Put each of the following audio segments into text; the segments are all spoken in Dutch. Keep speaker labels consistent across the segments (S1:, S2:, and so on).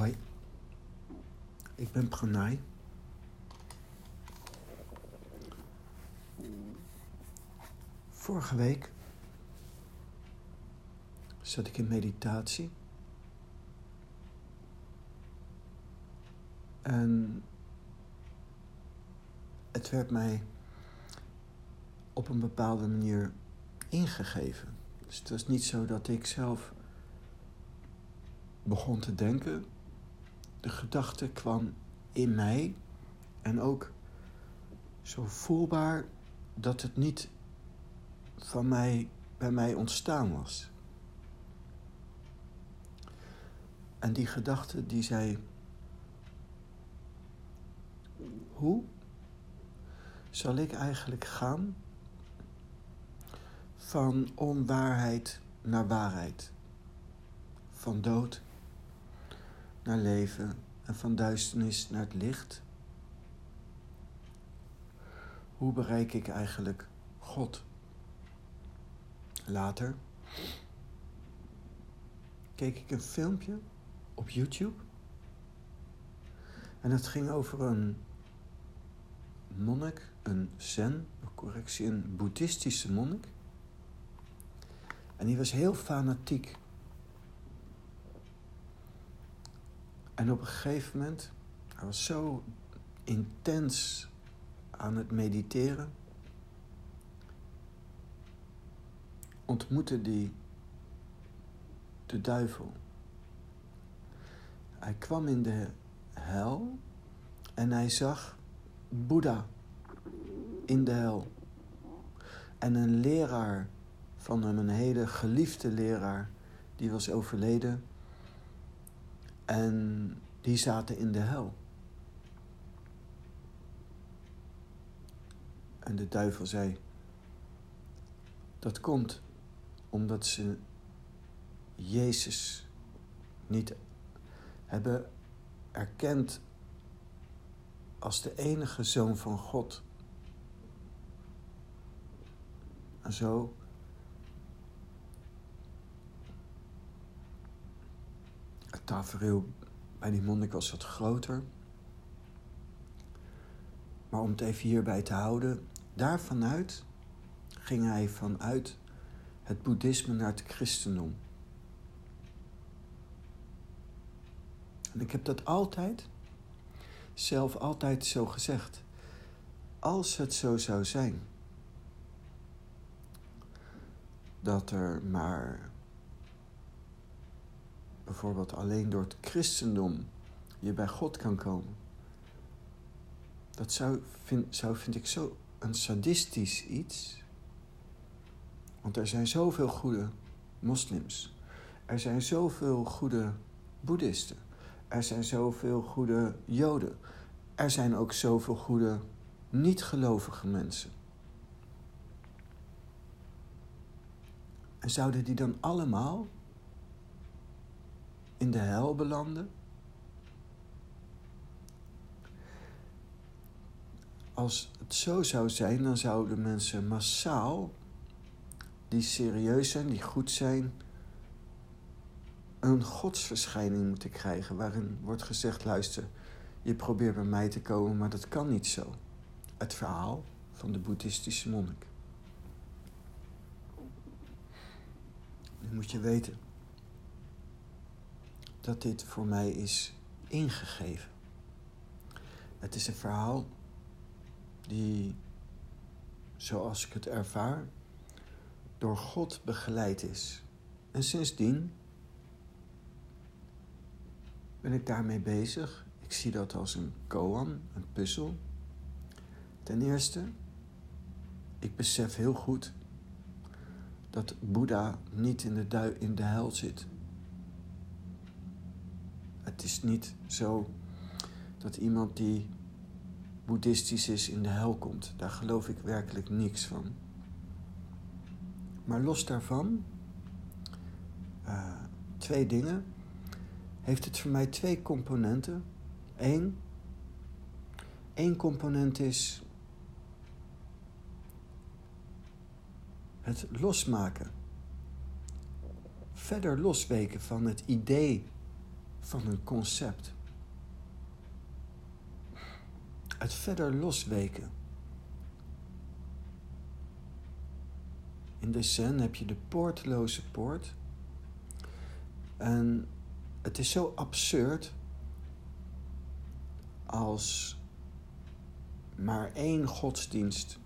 S1: Hoi, ik ben Pranay. Vorige week zat ik in meditatie. En het werd mij op een bepaalde manier ingegeven. Dus het was niet zo dat ik zelf begon te denken. De gedachte kwam in mij en ook zo voelbaar dat het niet van mij bij mij ontstaan was. En die gedachte die zei: Hoe zal ik eigenlijk gaan van onwaarheid naar waarheid? Van dood naar leven en van duisternis naar het licht? Hoe bereik ik eigenlijk God? Later keek ik een filmpje op YouTube. En het ging over een monnik, een zen, correctie, een boeddhistische monnik. En die was heel fanatiek. En op een gegeven moment, hij was zo intens aan het mediteren, ontmoette die de duivel. Hij kwam in de hel en hij zag Boeddha in de hel. En een leraar van hem, een hele geliefde leraar, die was overleden. En die zaten in de hel. En de duivel zei: Dat komt omdat ze Jezus niet hebben erkend als de enige zoon van God. En zo tafereel bij die monnik was wat groter. Maar om het even hierbij te houden, daarvanuit ging hij vanuit het boeddhisme naar het christendom. En ik heb dat altijd, zelf altijd zo gezegd. Als het zo zou zijn dat er maar bijvoorbeeld alleen door het christendom je bij God kan komen. Dat zou, vind, zou, vind ik zo een sadistisch iets. Want er zijn zoveel goede moslims. Er zijn zoveel goede boeddhisten. Er zijn zoveel goede joden. Er zijn ook zoveel goede niet-gelovige mensen. En zouden die dan allemaal in de hel belanden? Als het zo zou zijn, dan zouden mensen massaal die serieus zijn, die goed zijn, een godsverschijning moeten krijgen waarin wordt gezegd: luister, je probeert bij mij te komen, maar dat kan niet zo. Het verhaal van de boeddhistische monnik. Nu moet je weten dat dit voor mij is ingegeven. Het is een verhaal die, zoals ik het ervaar, door God begeleid is. En sindsdien ben ik daarmee bezig. Ik zie dat als een koan, een puzzel. Ten eerste, ik besef heel goed dat Boeddha niet in de, in de hel zit. Het is niet zo dat iemand die boeddhistisch is in de hel komt. Daar geloof ik werkelijk niks van. Maar los daarvan, uh, twee dingen, heeft het voor mij twee componenten. Eén, één component is het losmaken. Verder losweken van het idee van een concept. Het verder losweken. In de zen heb je de poortloze poort. En het is zo absurd als maar één godsdienst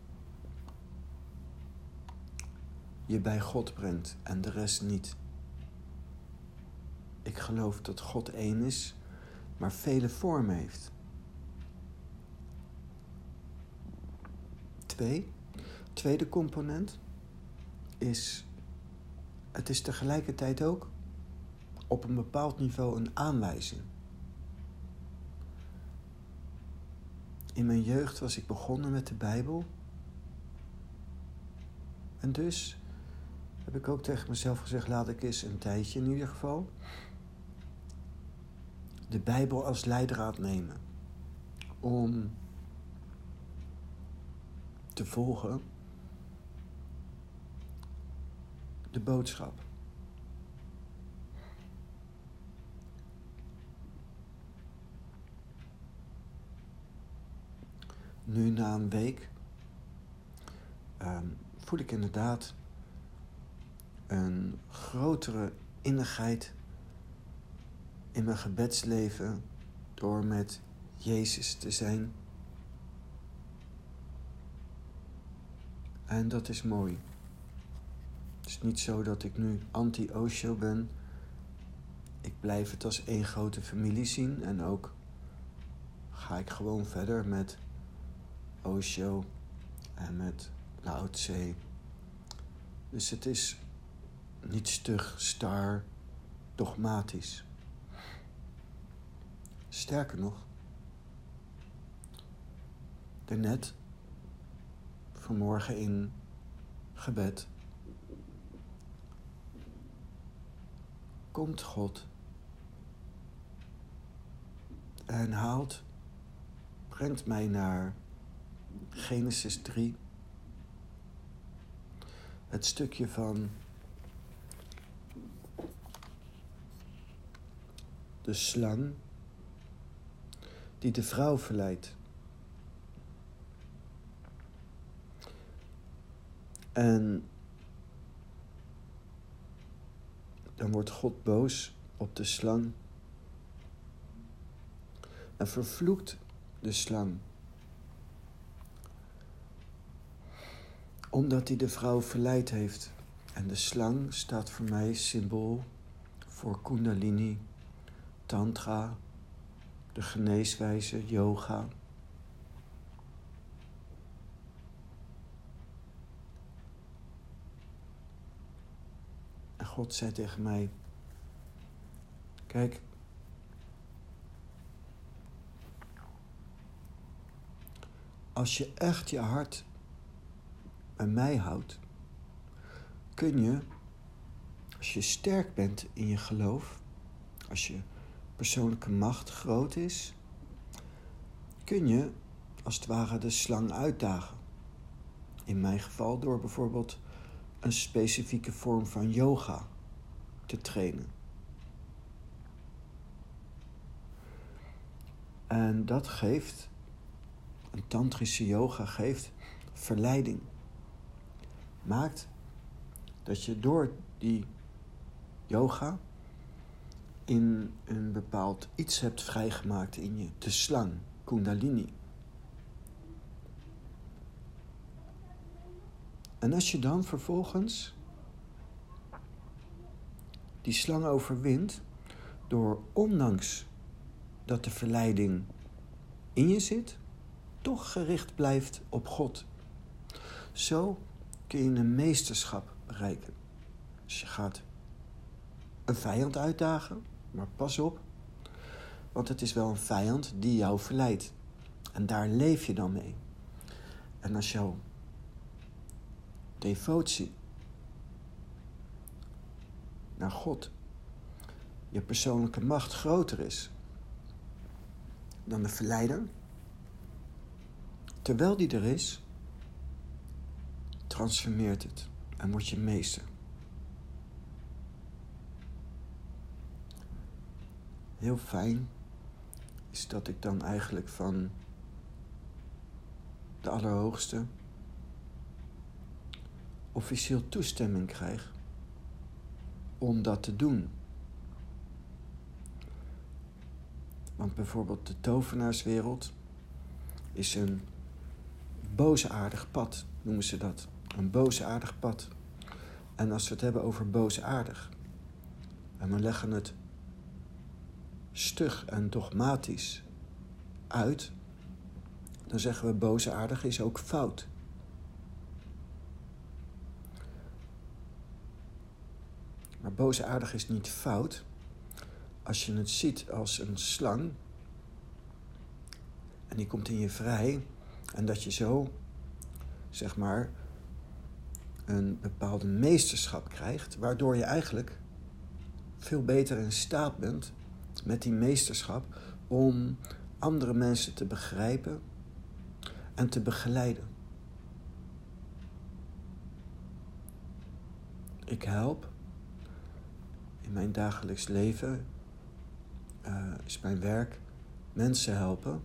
S1: je bij God brengt en de rest niet. Ik geloof dat God één is, maar vele vormen heeft. Twee, tweede component is, het is tegelijkertijd ook op een bepaald niveau een aanwijzing. In mijn jeugd was ik begonnen met de Bijbel. En dus heb ik ook tegen mezelf gezegd: laat ik eens een tijdje in ieder geval de Bijbel als leidraad nemen. Om te volgen de boodschap. Nu na een week um, voel ik inderdaad een grotere innigheid in mijn gebedsleven door met Jezus te zijn. En dat is mooi. Het is niet zo dat ik nu anti-Osho ben. Ik blijf het als één grote familie zien en ook ga ik gewoon verder met Osho en met Lao Tse. Dus het is niet stug, star, dogmatisch. Sterker nog, daarnet, vanmorgen in gebed, komt God en haalt, brengt mij naar Genesis 3, het stukje van de slang die de vrouw verleidt. En dan wordt God boos op de slang en vervloekt de slang. Omdat hij de vrouw verleid heeft. En de slang staat voor mij symbool voor Kundalini, Tantra, de geneeswijze, yoga. En God zei tegen mij: Kijk, als je echt je hart bij mij houdt, kun je, als je sterk bent in je geloof, als je persoonlijke macht groot is, kun je als het ware de slang uitdagen. In mijn geval door bijvoorbeeld een specifieke vorm van yoga te trainen. En dat geeft, een tantrische yoga geeft verleiding. Maakt dat je door die yoga in een bepaald iets hebt vrijgemaakt in je, de slang, Kundalini. En als je dan vervolgens die slang overwint door ondanks dat de verleiding in je zit, toch gericht blijft op God. Zo kun je een meesterschap bereiken. Als je gaat een vijand uitdagen, maar pas op, want het is wel een vijand die jou verleidt. En daar leef je dan mee. En als jouw devotie naar God, je persoonlijke macht groter is dan de verleider, terwijl die er is, transformeert het en word je meester. Heel fijn is dat ik dan eigenlijk van de Allerhoogste officieel toestemming krijg om dat te doen. Want bijvoorbeeld de tovenaarswereld is een boosaardig pad, noemen ze dat. Een boosaardig pad. En als we het hebben over boosaardig, en we leggen het stug en dogmatisch uit, dan zeggen we boosaardig is ook fout. Maar boosaardig is niet fout als je het ziet als een slang en die komt in je vrij en dat je zo, zeg maar, een bepaalde meesterschap krijgt, waardoor je eigenlijk veel beter in staat bent met die meesterschap om andere mensen te begrijpen en te begeleiden. Ik help in mijn dagelijks leven, uh, is mijn werk, mensen helpen.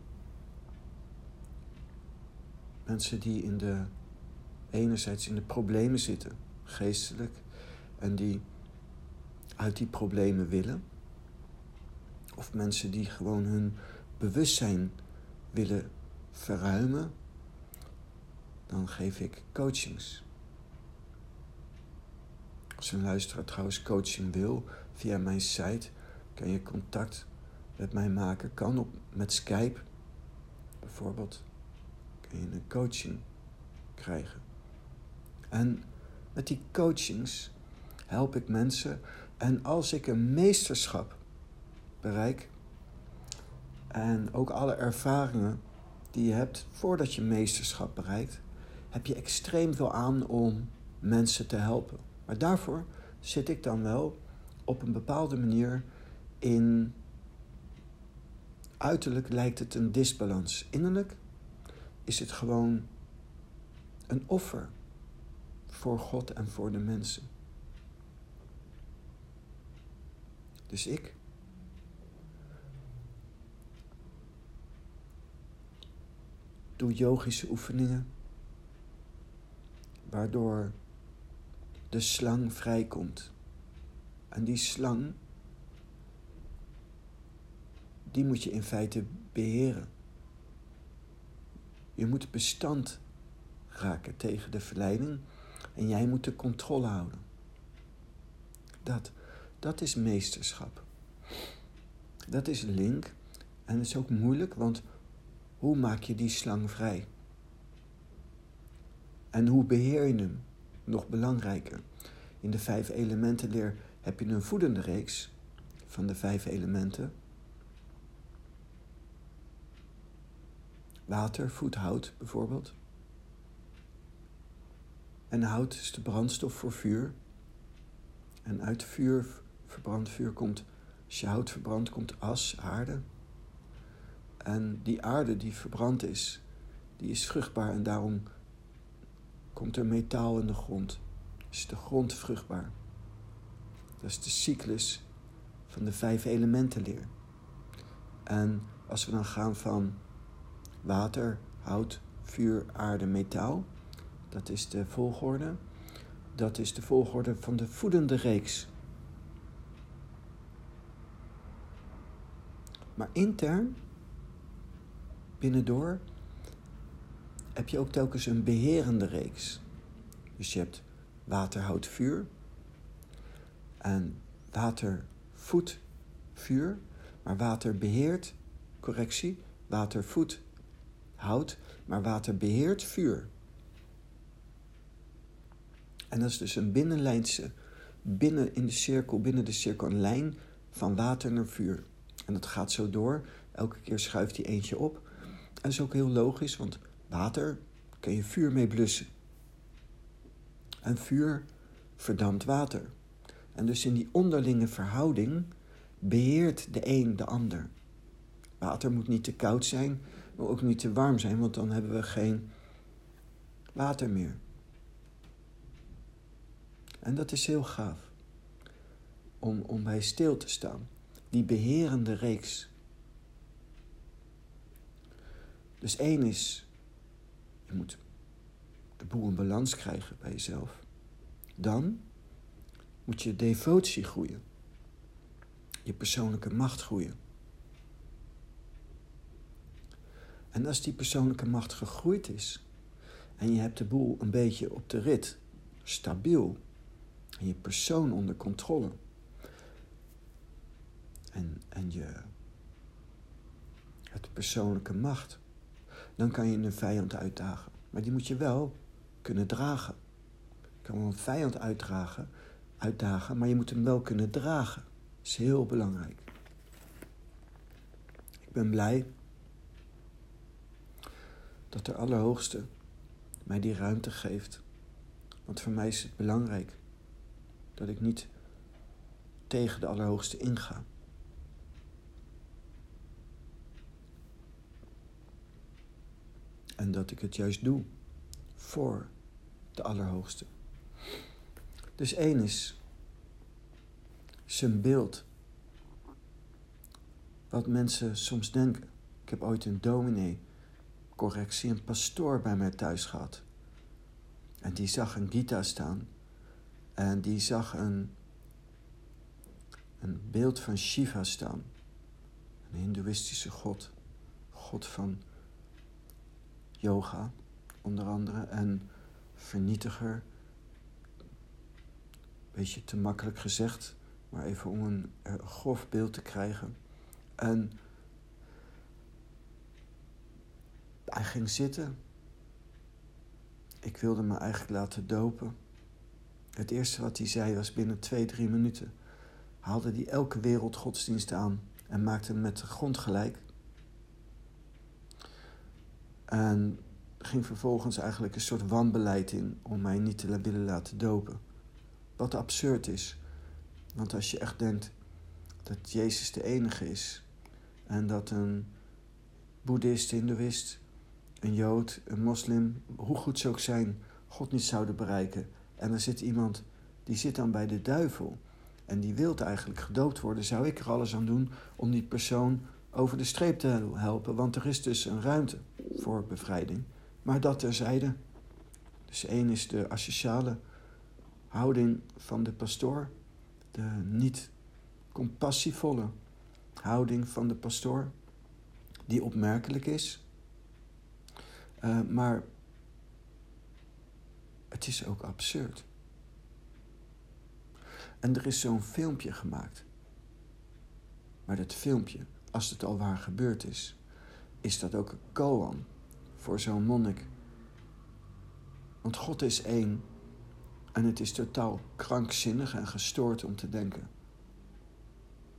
S1: Mensen die in de, enerzijds in de problemen zitten, geestelijk, en die uit die problemen willen. Of mensen die gewoon hun bewustzijn willen verruimen, dan geef ik coachings. Als een luisteraar trouwens coaching wil, via mijn site kan je contact met mij maken. Kan op, met Skype bijvoorbeeld. Kun je een coaching krijgen. En met die coachings help ik mensen. En als ik een meesterschap bereik, en ook alle ervaringen die je hebt voordat je meesterschap bereikt, heb je extreem veel aan om mensen te helpen. Maar daarvoor zit ik dan wel op een bepaalde manier in. Uiterlijk lijkt het een disbalans. Innerlijk is het gewoon een offer voor God en voor de mensen. Dus ik doe yogische oefeningen, waardoor de slang vrijkomt. En die slang, die moet je in feite beheren. Je moet bestand raken tegen de verleiding en jij moet de controle houden. Dat, dat is meesterschap. Dat is link en het is ook moeilijk, want hoe maak je die slang vrij? En hoe beheer je hem? Nog belangrijker. In de vijf elementenleer heb je een voedende reeks van de vijf elementen. Water voedt hout bijvoorbeeld. En hout is de brandstof voor vuur. En uit vuur, verbrand vuur komt, als je hout verbrandt, komt as, aarde. En die aarde die verbrand is, die is vruchtbaar en daarom komt er metaal in de grond. Is de grond vruchtbaar. Dat is de cyclus van de vijf elementenleer. En als we dan gaan van water, hout, vuur, aarde, metaal, dat is de volgorde. Dat is de volgorde van de voedende reeks. Maar intern binnendoor heb je ook telkens een beherende reeks. Dus je hebt water, hout, vuur. En water voedt vuur, maar water beheert, correctie, water voedt hout, maar water beheert vuur. En dat is dus een binnenlijnse, binnen in de cirkel, binnen de cirkel, een lijn van water naar vuur. En dat gaat zo door. Elke keer schuift hij eentje op. Dat is ook heel logisch, want water kun je vuur mee blussen. En vuur verdampt water. En dus in die onderlinge verhouding beheert de een de ander. Water moet niet te koud zijn, maar ook niet te warm zijn, want dan hebben we geen water meer. En dat is heel gaaf om, om bij stil te staan. die beherende reeks. Dus één is, je moet de boel in balans krijgen bij jezelf. Dan moet je devotie groeien. Je persoonlijke macht groeien. En als die persoonlijke macht gegroeid is en je hebt de boel een beetje op de rit, stabiel, en je persoon onder controle, en, en je hebt persoonlijke macht, dan kan je een vijand uitdagen. Maar die moet je wel kunnen dragen. Je kan wel een vijand uitdragen, uitdagen, maar je moet hem wel kunnen dragen. Dat is heel belangrijk. Ik ben blij dat de Allerhoogste mij die ruimte geeft. Want voor mij is het belangrijk dat ik niet tegen de Allerhoogste inga. En dat ik het juist doe voor de Allerhoogste. Dus één is zijn beeld. Wat mensen soms denken. Ik heb ooit een dominee, correctie, een pastoor bij mij thuis gehad. En die zag een Gita staan. En die zag een, een beeld van Shiva staan. Een Hindoeïstische god. God van yoga, onder andere. En vernietiger. Beetje te makkelijk gezegd, maar even om een uh, grof beeld te krijgen. En hij ging zitten. Ik wilde me eigenlijk laten dopen. Het eerste wat hij zei was binnen twee, drie minuten. Haalde hij elke wereldgodsdienst aan en maakte hem met de grond gelijk. En ging vervolgens eigenlijk een soort wanbeleid in om mij niet te willen laten dopen. Wat absurd is. Want als je echt denkt dat Jezus de enige is en dat een boeddhist, hindoeïst, een jood, een moslim, hoe goed ze ook zijn, God niet zouden bereiken. En er zit iemand die zit dan bij de duivel en die wil eigenlijk gedoopt worden, zou ik er alles aan doen om die persoon over de streep te helpen. Want er is dus een ruimte voor bevrijding. Maar dat terzijde. Dus één is de asociale houding van de pastoor, de niet compassievolle houding van de pastoor, die opmerkelijk is. Uh, maar het is ook absurd. En er is zo'n filmpje gemaakt. Maar dat filmpje, als het al waar gebeurd is, is dat ook een koan voor zo'n monnik. Want God is één en het is totaal krankzinnig en gestoord om te denken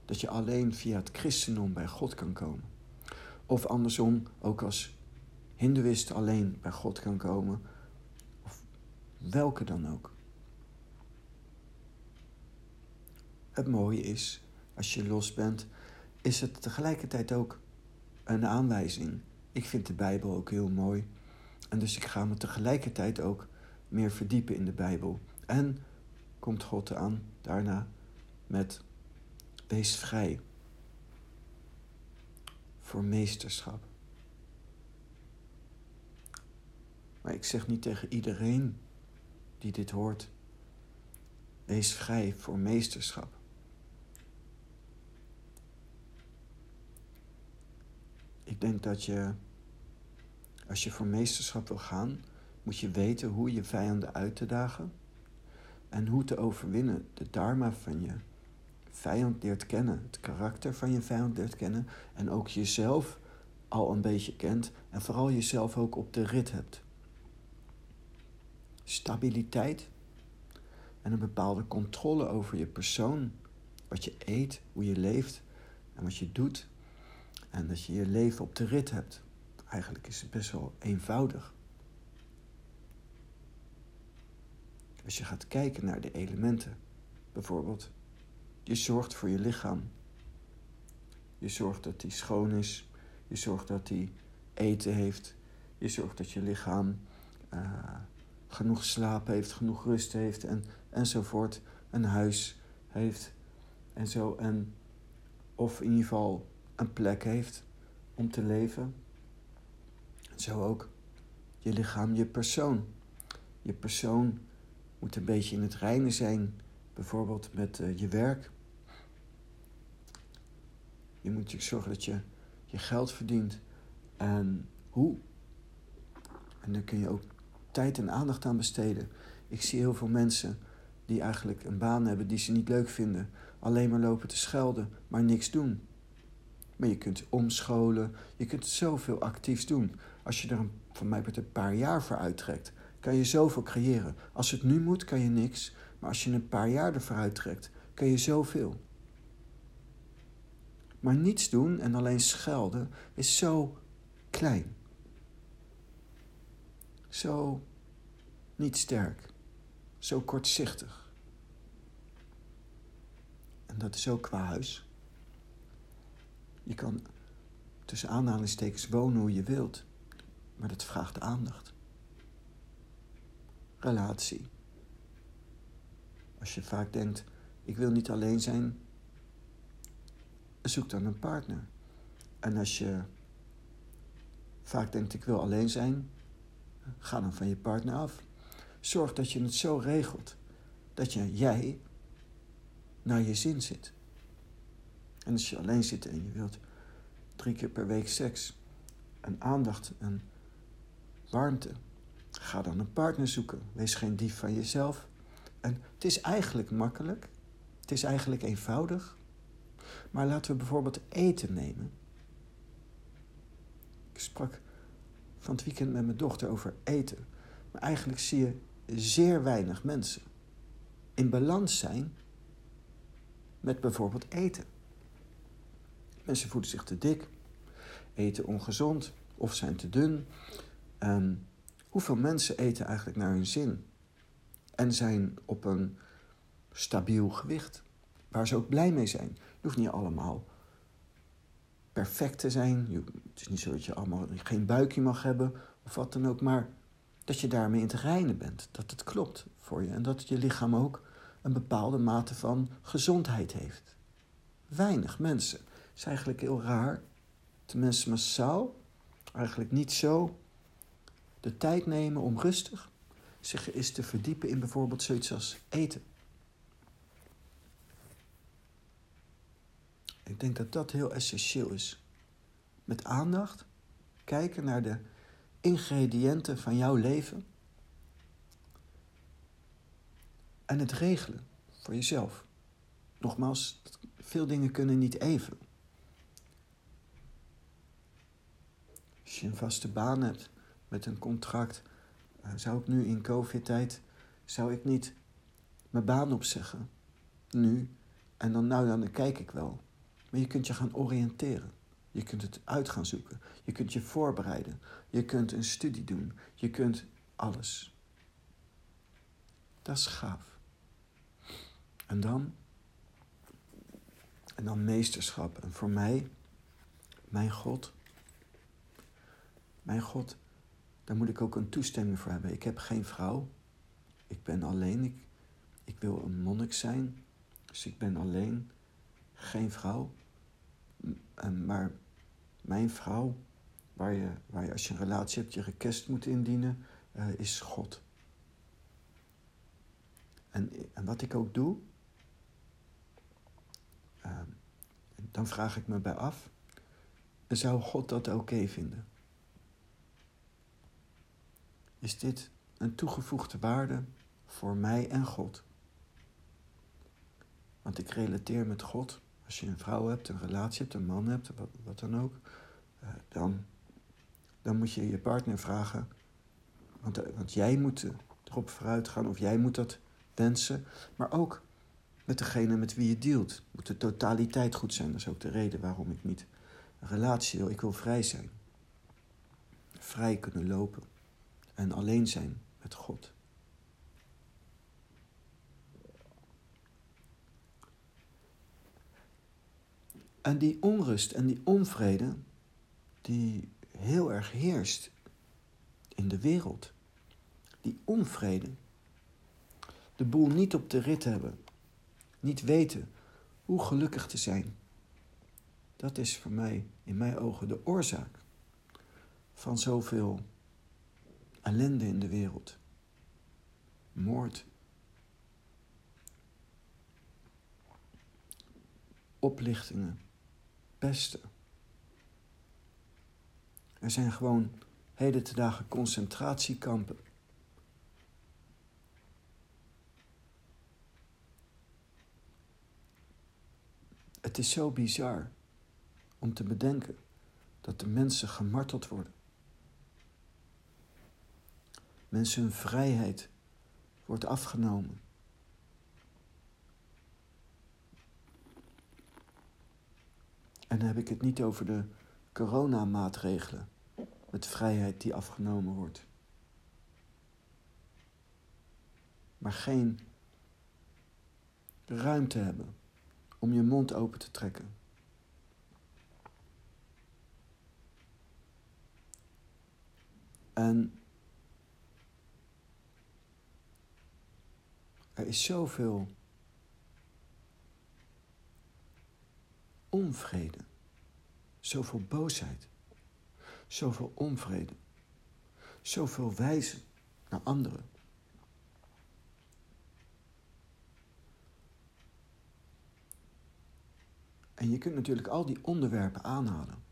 S1: dat je alleen via het christendom bij God kan komen. Of andersom, ook als hindoeïst alleen bij God kan komen. Of welke dan ook. Het mooie is, als je los bent, is het tegelijkertijd ook een aanwijzing. Ik vind de Bijbel ook heel mooi. En dus ik ga me tegelijkertijd ook meer verdiepen in de Bijbel. En komt God aan daarna met wees vrij voor meesterschap. Maar ik zeg niet tegen iedereen die dit hoort, wees vrij voor meesterschap. Ik denk dat je, als je voor meesterschap wil gaan, moet je weten hoe je vijanden uit te dagen en hoe te overwinnen. De dharma van je vijand leert kennen, het karakter van je vijand leert kennen en ook jezelf al een beetje kent en vooral jezelf ook op de rit hebt. Stabiliteit en een bepaalde controle over je persoon, wat je eet, hoe je leeft en wat je doet en dat je je leven op de rit hebt. Eigenlijk is het best wel eenvoudig. Als je gaat kijken naar de elementen, bijvoorbeeld, je zorgt voor je lichaam. Je zorgt dat die schoon is. Je zorgt dat die eten heeft. Je zorgt dat je lichaam uh, genoeg slaap heeft, genoeg rust heeft en, enzovoort. Een huis heeft en zo. En Of in ieder geval een plek heeft om te leven. Zo ook je lichaam, je persoon. Je persoon moet een beetje in het reinen zijn, bijvoorbeeld met uh, je werk. Je moet natuurlijk zorgen dat je je geld verdient. En hoe? En daar kun je ook tijd en aandacht aan besteden. Ik zie heel veel mensen die eigenlijk een baan hebben die ze niet leuk vinden. Alleen maar lopen te schelden, maar niks doen. Maar je kunt omscholen, je kunt zoveel actiefs doen. Als je er een, van mij een paar jaar voor uittrekt, kan je zoveel creëren. Als het nu moet, kan je niks. Maar als je een paar jaar ervoor uittrekt, kan je zoveel. Maar niets doen en alleen schelden is zo klein. Zo niet sterk. Zo kortzichtig. En dat is ook qua huis. Je kan tussen aanhalingstekens wonen hoe je wilt, maar dat vraagt aandacht. Relatie. Als je vaak denkt, ik wil niet alleen zijn, zoek dan een partner. En als je vaak denkt, ik wil alleen zijn, ga dan van je partner af. Zorg dat je het zo regelt dat je, jij naar je zin zit. Als je alleen zit en je wilt drie keer per week seks en aandacht en warmte, ga dan een partner zoeken. Wees geen dief van jezelf. En het is eigenlijk makkelijk. Het is eigenlijk eenvoudig. Maar laten we bijvoorbeeld eten nemen. Ik sprak van het weekend met mijn dochter over eten. Maar eigenlijk zie je zeer weinig mensen in balans zijn met bijvoorbeeld eten. Mensen voelen zich te dik, eten ongezond of zijn te dun. Um, hoeveel mensen eten eigenlijk naar hun zin en zijn op een stabiel gewicht waar ze ook blij mee zijn? Je hoeft niet allemaal perfect te zijn. het is niet zo dat je allemaal geen buikje mag hebben of wat dan ook, maar dat je daarmee in het reinen bent. Dat het klopt voor je en dat je lichaam ook een bepaalde mate van gezondheid heeft. Weinig mensen. Is eigenlijk heel raar. Mensen massaal eigenlijk niet zo de tijd nemen om rustig zich eens te verdiepen in bijvoorbeeld zoiets als eten. Ik denk dat dat heel essentieel is. Met aandacht kijken naar de ingrediënten van jouw leven en het regelen voor jezelf. Nogmaals, veel dingen kunnen niet even. Als je een vaste baan hebt met een contract, eh, zou ik nu in COVID-tijd, zou ik niet mijn baan opzeggen. Nu. En dan, nou, dan kijk ik wel. Maar je kunt je gaan oriënteren. Je kunt het uit gaan zoeken. Je kunt je voorbereiden. Je kunt een studie doen. Je kunt alles. Dat is gaaf. En dan? En dan meesterschap. En voor mij, mijn God, mijn God, daar moet ik ook een toestemming voor hebben. Ik heb geen vrouw. Ik ben alleen. Ik, ik wil een monnik zijn. Dus ik ben alleen. Geen vrouw. Maar mijn vrouw, waar je, waar je als je een relatie hebt je request moet indienen, uh, is God. En, en wat ik ook doe, uh, dan vraag ik me bij af, zou God dat oké vinden? Is dit een toegevoegde waarde voor mij en God? Want ik relateer met God als je een vrouw hebt, een relatie hebt, een man hebt, wat, dan ook, uh, dan, dan moet je je partner vragen. Want, uh, want jij moet erop vooruit gaan of jij moet dat wensen. Maar ook met degene met wie je dealt. Moet de totaliteit goed zijn. Dat is ook de reden waarom ik niet een relatie wil. Ik wil vrij zijn. Vrij kunnen lopen. En alleen zijn met God. En die onrust en die onvrede, die heel erg heerst in de wereld. Die onvrede. De boel niet op de rit hebben. Niet weten hoe gelukkig te zijn. Dat is voor mij, in mijn ogen, de oorzaak van zoveel ellende in de wereld. Moord. Oplichtingen. Pesten. Er zijn gewoon heden te dagen concentratiekampen. Het is zo bizar om te bedenken dat de mensen gemarteld worden. Mensen hun vrijheid wordt afgenomen. En dan heb ik het niet over de coronamaatregelen met vrijheid die afgenomen wordt. Maar geen ruimte hebben om je mond open te trekken. En er is zoveel onvrede, zoveel boosheid, zoveel onvrede, zoveel wijzen naar anderen. En je kunt natuurlijk al die onderwerpen aanhalen.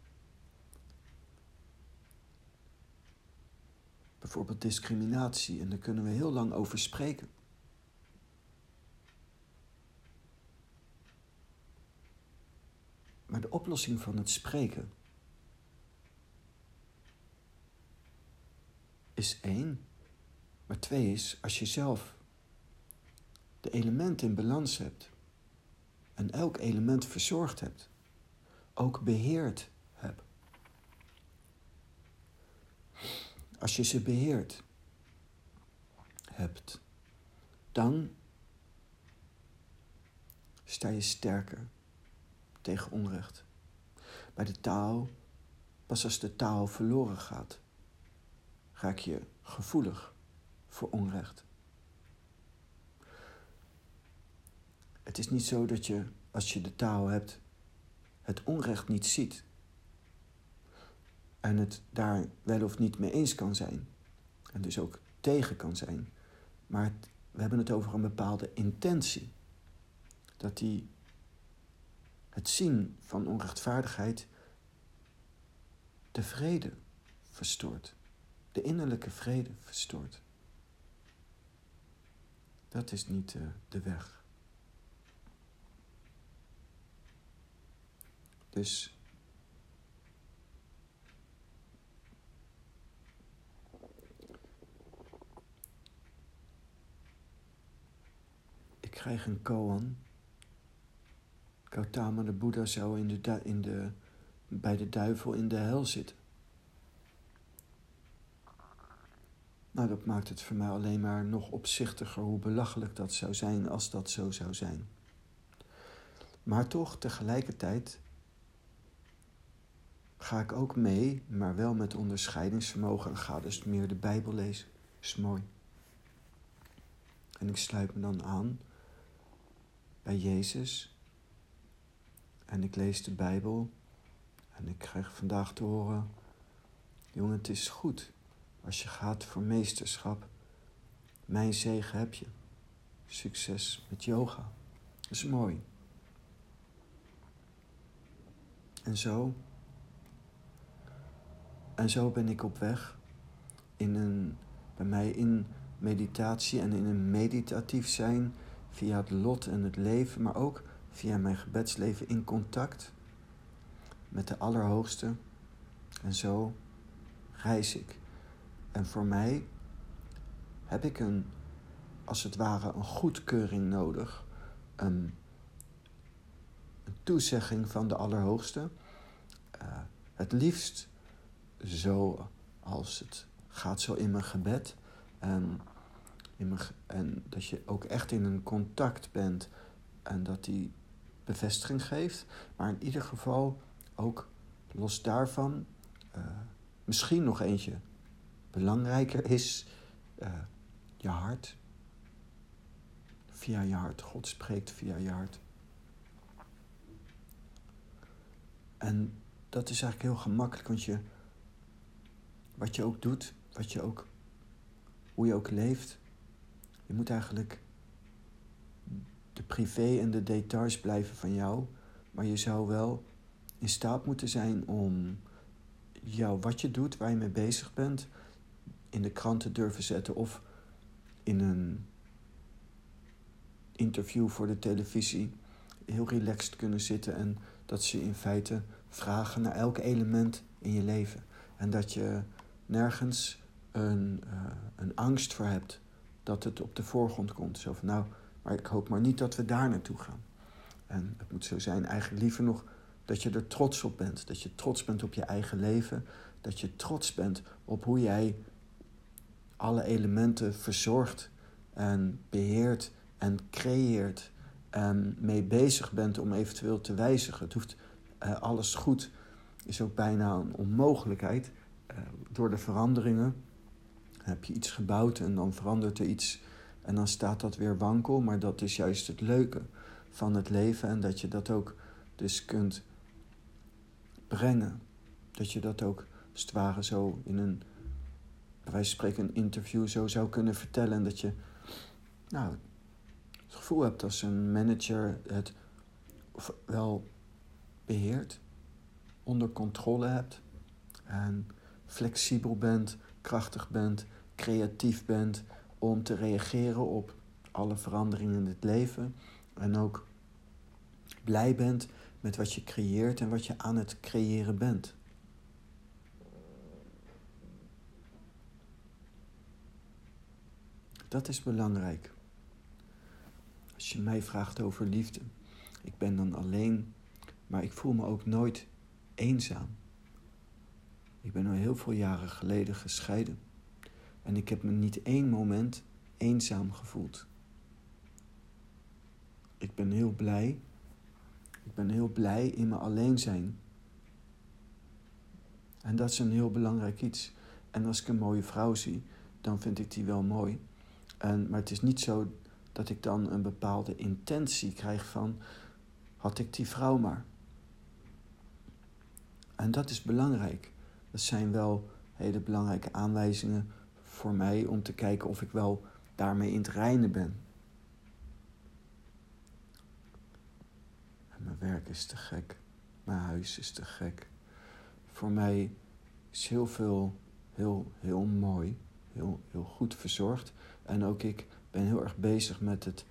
S1: Bijvoorbeeld discriminatie, en daar kunnen we heel lang over spreken. Maar de oplossing van het spreken is één. Maar twee is als je zelf de elementen in balans hebt en elk element verzorgd hebt, ook beheerd hebt. Als je ze beheerd hebt, dan sta je sterker tegen onrecht. Bij de taal, pas als de taal verloren gaat, raak je gevoelig voor onrecht. Het is niet zo dat je, als je de taal hebt, het onrecht niet ziet. En het daar wel of niet mee eens kan zijn. En dus ook tegen kan zijn. Maar we hebben het over een bepaalde intentie. Dat die het zien van onrechtvaardigheid de vrede verstoort. De innerlijke vrede verstoort. Dat is niet de, de weg. Dus ik krijg een koan Gautama de Boeddha zou in de, in de, bij de duivel in de hel zitten. Nou, dat maakt het voor mij alleen maar nog opzichtiger hoe belachelijk dat zou zijn als dat zo zou zijn. Maar toch, tegelijkertijd ga ik ook mee, maar wel met onderscheidingsvermogen en ga dus meer de Bijbel lezen. Is mooi. En ik sluit me dan aan bij Jezus en ik lees de Bijbel en ik krijg vandaag te horen: jongen, het is goed als je gaat voor meesterschap. Mijn zegen heb je. Succes met yoga. Dat is mooi. En zo. En zo ben ik op weg in een, bij mij in meditatie en in een meditatief zijn via het lot en het leven, maar ook via mijn gebedsleven in contact met de Allerhoogste. En zo reis ik. En voor mij heb ik een, als het ware, een goedkeuring nodig. Een, een toezegging van de Allerhoogste. Uh, het liefst zo als het gaat zo in mijn gebed. En, in mijn, en dat je ook echt in een contact bent. En dat die bevestiging geeft. Maar in ieder geval ook los daarvan uh, misschien nog eentje belangrijker is uh, je hart. Via je hart. God spreekt via je hart. En dat is eigenlijk heel gemakkelijk, want je, wat je ook doet, wat je ook, hoe je ook leeft, je moet eigenlijk de privé en de details blijven van jou, maar je zou wel in staat moeten zijn om jou wat je doet, waar je mee bezig bent, in de krant te durven zetten of in een interview voor de televisie heel relaxed kunnen zitten en dat ze in feite vragen naar elk element in je leven. En dat je nergens een, uh, een angst voor hebt dat het op de voorgrond komt. Zo van nou, maar ik hoop maar niet dat we daar naartoe gaan. En het moet zo zijn, eigenlijk liever nog dat je er trots op bent. Dat je trots bent op je eigen leven. Dat je trots bent op hoe jij alle elementen verzorgt en beheert en creëert. En mee bezig bent om eventueel te wijzigen. Het hoeft uh, alles goed, is ook bijna een onmogelijkheid. Uh, door de veranderingen heb je iets gebouwd en dan verandert er iets. En dan staat dat weer wankel. Maar dat is juist het leuke van het leven. En dat je dat ook dus kunt brengen. Dat je dat ook als het ware zo in een, van spreken, een interview zo zou kunnen vertellen. En dat je nou, het gevoel hebt als een manager het wel beheert, onder controle hebt en flexibel bent, krachtig bent, creatief bent om te reageren op alle veranderingen in het leven en ook blij bent met wat je creëert en wat je aan het creëren bent. Dat is belangrijk. Als je mij vraagt over liefde, ik ben dan alleen, maar ik voel me ook nooit eenzaam. Ik ben al heel veel jaren geleden gescheiden en ik heb me niet één moment eenzaam gevoeld. Ik ben heel blij ik ben heel blij in mijn alleen zijn. En dat is een heel belangrijk iets. En als ik een mooie vrouw zie, dan vind ik die wel mooi. En, maar het is niet zo dat ik dan een bepaalde intentie krijg van, had ik die vrouw maar. En dat is belangrijk. Dat zijn wel hele belangrijke aanwijzingen voor mij om te kijken of ik wel daarmee in het reinen ben. Mijn werk is te gek. Mijn huis is te gek. Voor mij is heel veel heel, heel mooi. Heel, heel goed verzorgd. En ook ik ben heel erg bezig met het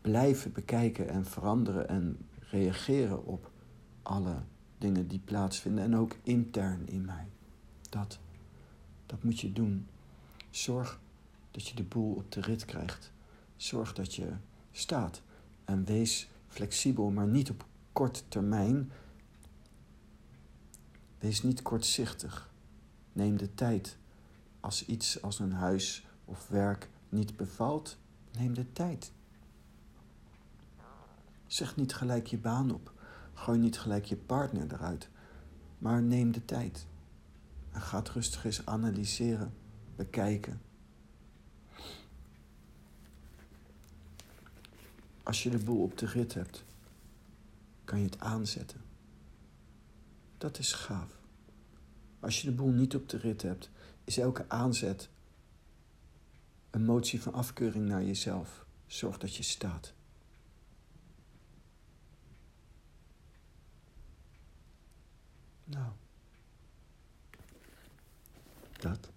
S1: blijven bekijken en veranderen en reageren op alle dingen die plaatsvinden. En ook intern in mij. Dat, dat moet je doen. Zorg dat je de boel op de rit krijgt. Zorg dat je staat. En wees flexibel, maar niet op korte termijn. Wees niet kortzichtig. Neem de tijd. Als iets als een huis of werk niet bevalt, neem de tijd. Zeg niet gelijk je baan op. Gooi niet gelijk je partner eruit. Maar neem de tijd. En ga het rustig eens analyseren, bekijken. Als je de boel op de rit hebt, kan je het aanzetten. Dat is gaaf. Als je de boel niet op de rit hebt, is elke aanzet een motie van afkeuring naar jezelf. Zorg dat je staat. Nou, dat.